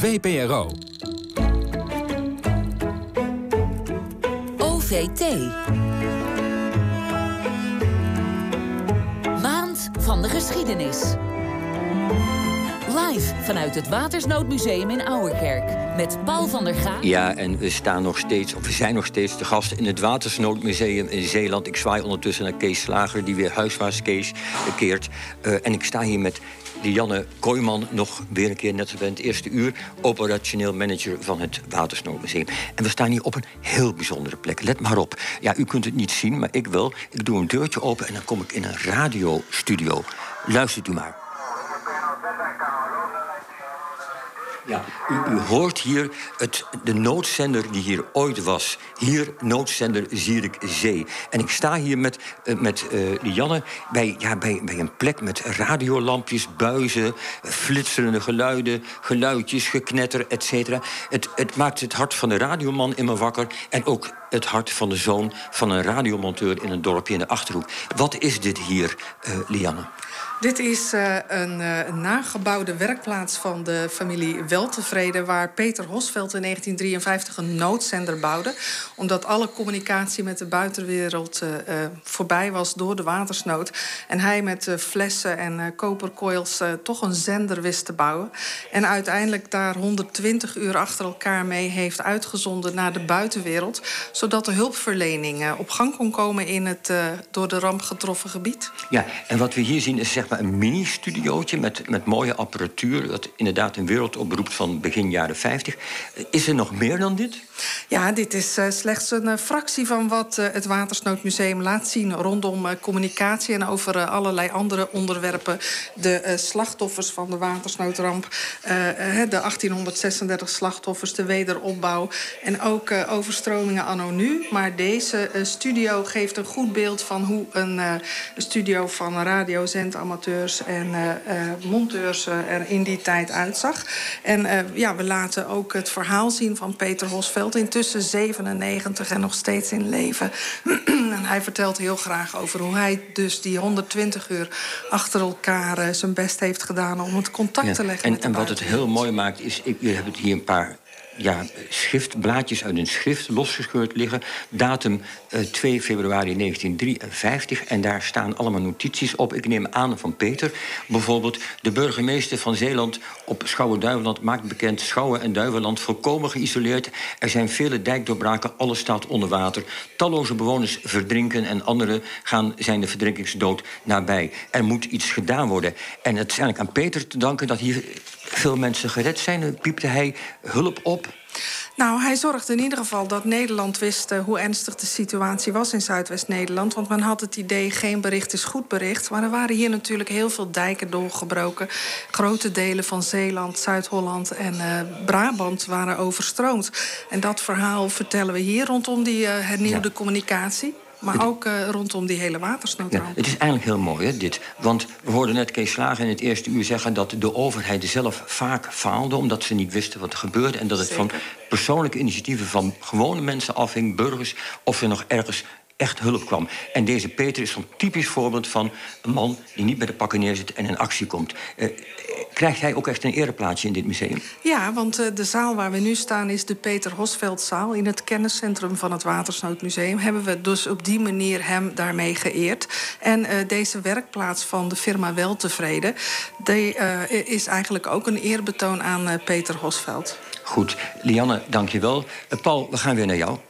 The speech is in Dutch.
VPRO. OVT. Maand van de geschiedenis. Live vanuit het Watersnoodmuseum in Ouwerkerk. Met Paul van der Gaag. Ja, en we staan nog steeds, of we zijn nog steeds de gasten in het Watersnoodmuseum in Zeeland. Ik zwaai ondertussen naar Kees Slager, die weer huiswaarts Kees keert. Uh, en ik sta hier met Janne Kooijman, nog weer een keer net bij het eerste uur, operationeel manager van het Watersnoodmuseum. En we staan hier op een heel bijzondere plek. Let maar op. Ja, u kunt het niet zien, maar ik wel. Ik doe een deurtje open en dan kom ik in een radiostudio. Luistert u maar. Ja, u, hoort hier het, de noodzender die hier ooit was. Hier, noodzender Zierik Zee. En ik sta hier met, uh, met uh, Janne bij, ja, bij, bij een plek met radiolampjes, buizen, flitserende geluiden, geluidjes, geknetter, et cetera. Het, het maakt het hart van de radioman in me wakker. En ook het hart van de zoon van een radiomonteur in een dorpje in de Achterhoek. Wat is dit hier, uh, Lianne? Dit is een, uh, een, nagebouwde werkplaats van de familie Weltevreden... waar Peter Hosveld in 1953 een noodzender bouwde. Omdat alle communicatie met de buitenwereld uh, voorbij was door de watersnood. En hij met flessen en kopercoils toch een zender wist te bouwen. En uiteindelijk daar 120 uur achter elkaar mee heeft uitgezonden naar de buitenwereld... zodat de hulpverlening op gang kon komen in het door de ramp getroffen gebied. Ja, en wat we hier zien is zeg maar een mini-studiootje met, met mooie apparatuur. Dat inderdaad een wereld oproept van begin jaren 50. Is er nog meer dan dit? Ja, dit is uh, slechts een uh, fractie van wat het Watersnoodmuseum laat zien rondom communicatie en over allerlei andere onderwerpen. De slachtoffers van de watersnoodramp, de 1836 slachtoffers, de wederopbouw en ook overstromingen anno nu. Maar deze studio geeft een goed beeld van hoe een studio van en monteurs er in die tijd uitzag. En ja, we laten ook het verhaal zien van Peter Hosveld intussen 97 en nog steeds in leven. en hij vertelt heel graag over hoe hij dus die 120 uur achter elkaar zijn best heeft gedaan om het contact ja, te leggen. En, met en wat het heel mooi maakt is, ik, je hebt het hier een paar ja, schriftblaadjes uit een schrift losgescheurd liggen. Datum uh, 2 februari 1953. En daar staan allemaal notities op. Ik neem aan van Peter. Bijvoorbeeld, de burgemeester van Zeeland op Schouwen-Duiveland maakt bekend... Schouwen en Duiveland volkomen geïsoleerd. Er zijn vele dijkdoorbraken, alles staat onder water. Talloze bewoners verdrinken en anderen gaan, zijn de verdrinkingsdood nabij. Er moet iets gedaan worden. En het is eigenlijk aan Peter te danken dat hier veel mensen gered zijn. Piepte hij hulp op nou, hij zorgde in ieder geval dat Nederland wist uh, hoe ernstig de situatie was in Zuidwest-Nederland. Want men had het idee, geen bericht is goed bericht. Maar er waren hier natuurlijk heel veel dijken doorgebroken. Grote delen van Zeeland, Zuid-Holland en uh, Brabant waren overstroomd. En dat verhaal vertellen we hier rondom die uh, hernieuwde ja. communicatie. Maar ook uh, rondom die hele watersnoodramp. Ja, het is eigenlijk heel mooi, hè, dit. Want we hoorden net Kees Slager in het eerste uur zeggen... dat de overheid zelf vaak faalde... omdat ze niet wisten wat er gebeurde... en dat het Zeker. van persoonlijke initiatieven van gewone mensen afhing... burgers, of er nog ergens echt hulp kwam. En deze Peter is zo'n typisch voorbeeld van een man... die niet bij de pakken neerzit en in actie komt. Uh, krijgt hij ook echt een ereplaatsje in dit museum? Ja, want uh, de zaal waar we nu staan is de Peter Hosveldzaal. In het kenniscentrum van het Watersnoodmuseum... hebben we dus op die manier hem daarmee geëerd. En uh, deze werkplaats van de firma Weltevreden... Die, is eigenlijk ook een eerbetoon aan Peter Hosveld. Goed. Lianne, dank je wel. Paul, we gaan weer naar jou.